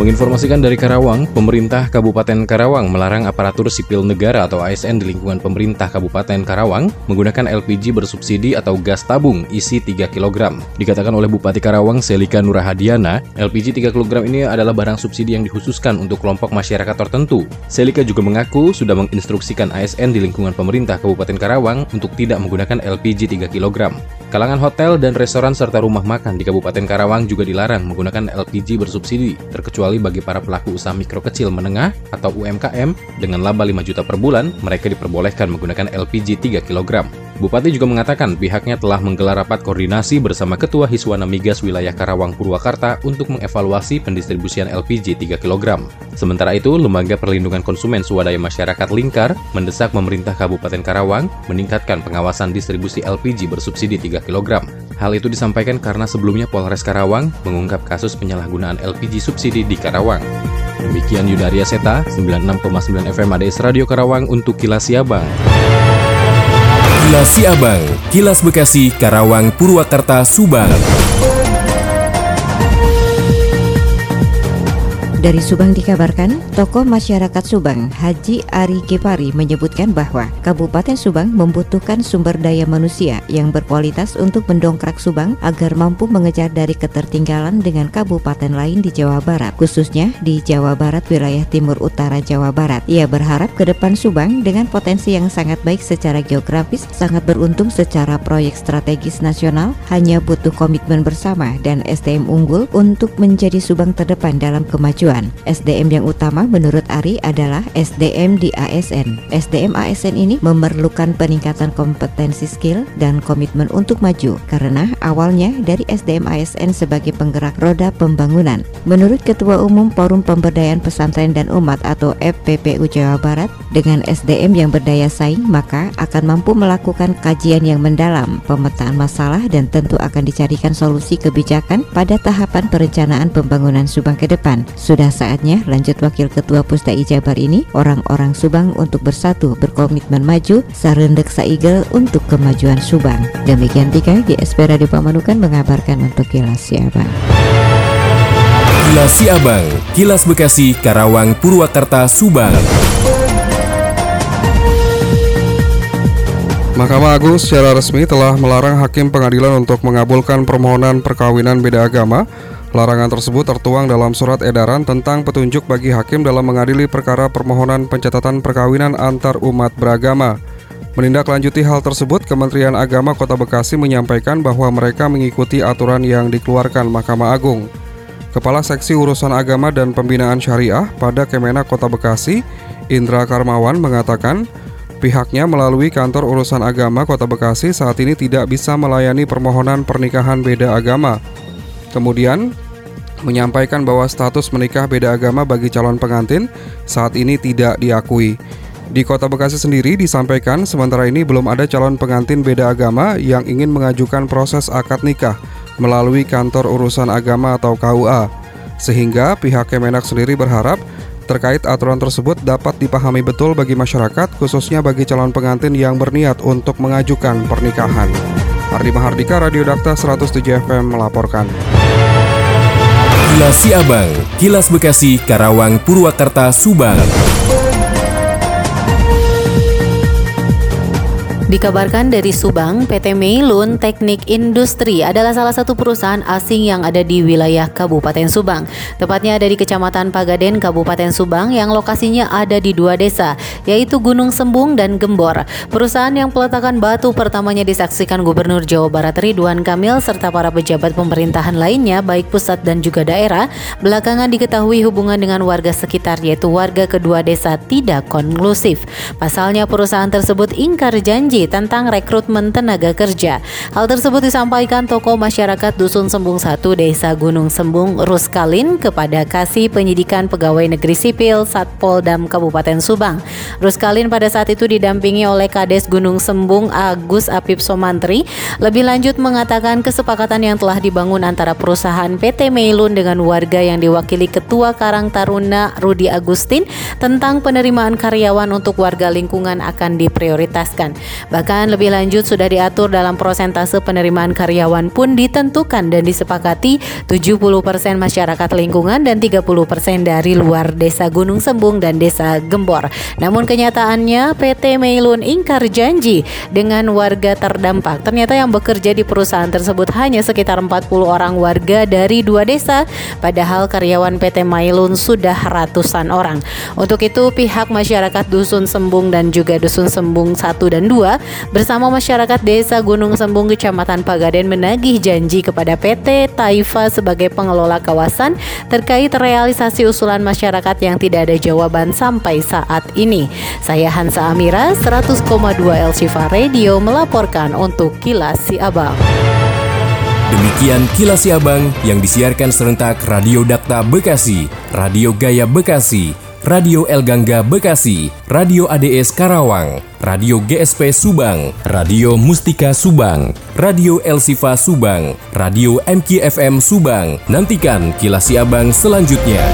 Menginformasikan dari Karawang, pemerintah Kabupaten Karawang melarang aparatur sipil negara atau ASN di lingkungan pemerintah Kabupaten Karawang menggunakan LPG bersubsidi atau gas tabung isi 3 kg. Dikatakan oleh Bupati Karawang Selika Nurahadiana, LPG 3 kg ini adalah barang subsidi yang dikhususkan untuk kelompok masyarakat tertentu. Selika juga mengaku sudah menginstruksikan ASN di lingkungan pemerintah Kabupaten Karawang untuk tidak menggunakan LPG 3 kg. Kalangan hotel dan restoran serta rumah makan di Kabupaten Karawang juga dilarang menggunakan LPG bersubsidi, terkecuali bagi para pelaku usaha mikro kecil menengah atau UMKM dengan laba 5 juta per bulan, mereka diperbolehkan menggunakan LPG 3 kg. Bupati juga mengatakan pihaknya telah menggelar rapat koordinasi bersama Ketua Hiswana Migas Wilayah Karawang Purwakarta untuk mengevaluasi pendistribusian LPG 3 kg. Sementara itu, Lembaga Perlindungan Konsumen Swadaya Masyarakat Lingkar mendesak pemerintah Kabupaten Karawang meningkatkan pengawasan distribusi LPG bersubsidi 3 kg. Hal itu disampaikan karena sebelumnya Polres Karawang mengungkap kasus penyalahgunaan LPG subsidi di Karawang. Demikian Yudaria Seta, 96,9 FM ADS Radio Karawang untuk Kilas Siabang. Kilas Siabang, Kilas Bekasi, Karawang, Purwakarta, Subang. Dari Subang dikabarkan, tokoh masyarakat Subang, Haji Ari Kepari menyebutkan bahwa Kabupaten Subang membutuhkan sumber daya manusia yang berkualitas untuk mendongkrak Subang agar mampu mengejar dari ketertinggalan dengan kabupaten lain di Jawa Barat, khususnya di Jawa Barat wilayah timur utara Jawa Barat. Ia berharap ke depan Subang dengan potensi yang sangat baik secara geografis, sangat beruntung secara proyek strategis nasional, hanya butuh komitmen bersama dan SDM unggul untuk menjadi Subang terdepan dalam kemajuan tujuan. SDM yang utama menurut Ari adalah SDM di ASN. SDM ASN ini memerlukan peningkatan kompetensi skill dan komitmen untuk maju karena awalnya dari SDM ASN sebagai penggerak roda pembangunan. Menurut Ketua Umum Forum Pemberdayaan Pesantren dan Umat atau FPPU Jawa Barat, dengan SDM yang berdaya saing maka akan mampu melakukan kajian yang mendalam, pemetaan masalah dan tentu akan dicarikan solusi kebijakan pada tahapan perencanaan pembangunan Subang ke depan. Sudah sudah saatnya lanjut Wakil Ketua Pusdai Jabar ini orang-orang Subang untuk bersatu berkomitmen maju sarendek saigel untuk kemajuan Subang. Demikian tiga GSP Radio Pamanukan mengabarkan untuk Kilas Siabang. Kilas Siabang, Kilas Bekasi, Karawang, Purwakarta, Subang. Mahkamah Agung secara resmi telah melarang hakim pengadilan untuk mengabulkan permohonan perkawinan beda agama Larangan tersebut tertuang dalam surat edaran tentang petunjuk bagi hakim dalam mengadili perkara permohonan pencatatan perkawinan antar umat beragama. Menindaklanjuti hal tersebut, Kementerian Agama Kota Bekasi menyampaikan bahwa mereka mengikuti aturan yang dikeluarkan Mahkamah Agung. Kepala Seksi Urusan Agama dan Pembinaan Syariah pada Kemenak Kota Bekasi, Indra Karmawan mengatakan, pihaknya melalui Kantor Urusan Agama Kota Bekasi saat ini tidak bisa melayani permohonan pernikahan beda agama. Kemudian, menyampaikan bahwa status menikah beda agama bagi calon pengantin saat ini tidak diakui. Di Kota Bekasi sendiri disampaikan sementara ini belum ada calon pengantin beda agama yang ingin mengajukan proses akad nikah melalui kantor urusan agama atau KUA. Sehingga pihak Kemenak sendiri berharap terkait aturan tersebut dapat dipahami betul bagi masyarakat khususnya bagi calon pengantin yang berniat untuk mengajukan pernikahan. Ardi Mahardika Radio Dakta 107 FM melaporkan. Kilas Siabang, Kilas Bekasi, Karawang, Purwakarta, Subang. Dikabarkan dari Subang, PT Meilun Teknik Industri adalah salah satu perusahaan asing yang ada di wilayah Kabupaten Subang. Tepatnya ada di Kecamatan Pagaden, Kabupaten Subang yang lokasinya ada di dua desa, yaitu Gunung Sembung dan Gembor. Perusahaan yang peletakan batu pertamanya disaksikan Gubernur Jawa Barat Ridwan Kamil serta para pejabat pemerintahan lainnya baik pusat dan juga daerah. Belakangan diketahui hubungan dengan warga sekitar yaitu warga kedua desa tidak konklusif. Pasalnya perusahaan tersebut ingkar janji tentang rekrutmen tenaga kerja. Hal tersebut disampaikan tokoh masyarakat Dusun Sembung 1 Desa Gunung Sembung Ruskalin kepada Kasih Penyidikan Pegawai Negeri Sipil Satpol Dam Kabupaten Subang. Ruskalin pada saat itu didampingi oleh Kades Gunung Sembung Agus Apip Somantri. Lebih lanjut mengatakan kesepakatan yang telah dibangun antara perusahaan PT Meilun dengan warga yang diwakili Ketua Karang Taruna Rudi Agustin tentang penerimaan karyawan untuk warga lingkungan akan diprioritaskan. Bahkan lebih lanjut sudah diatur dalam prosentase penerimaan karyawan pun ditentukan dan disepakati 70% masyarakat lingkungan dan 30% dari luar desa Gunung Sembung dan desa Gembor. Namun kenyataannya PT Meilun ingkar janji dengan warga terdampak. Ternyata yang bekerja di perusahaan tersebut hanya sekitar 40 orang warga dari dua desa, padahal karyawan PT Mailun sudah ratusan orang. Untuk itu pihak masyarakat Dusun Sembung dan juga Dusun Sembung 1 dan 2 bersama masyarakat Desa Gunung Sembung Kecamatan Pagaden menagih janji kepada PT Taifa sebagai pengelola kawasan terkait realisasi usulan masyarakat yang tidak ada jawaban sampai saat ini. Saya Hansa Amira 100,2 El Shifa Radio melaporkan untuk Kilas Si Abang. Demikian Kilas Siabang yang disiarkan serentak Radio Dakta Bekasi, Radio Gaya Bekasi, Radio El Gangga Bekasi, Radio ADS Karawang, Radio GSP Subang, Radio Mustika Subang, Radio El Sifa Subang, Radio MKFM Subang. Nantikan Kilas Siabang selanjutnya.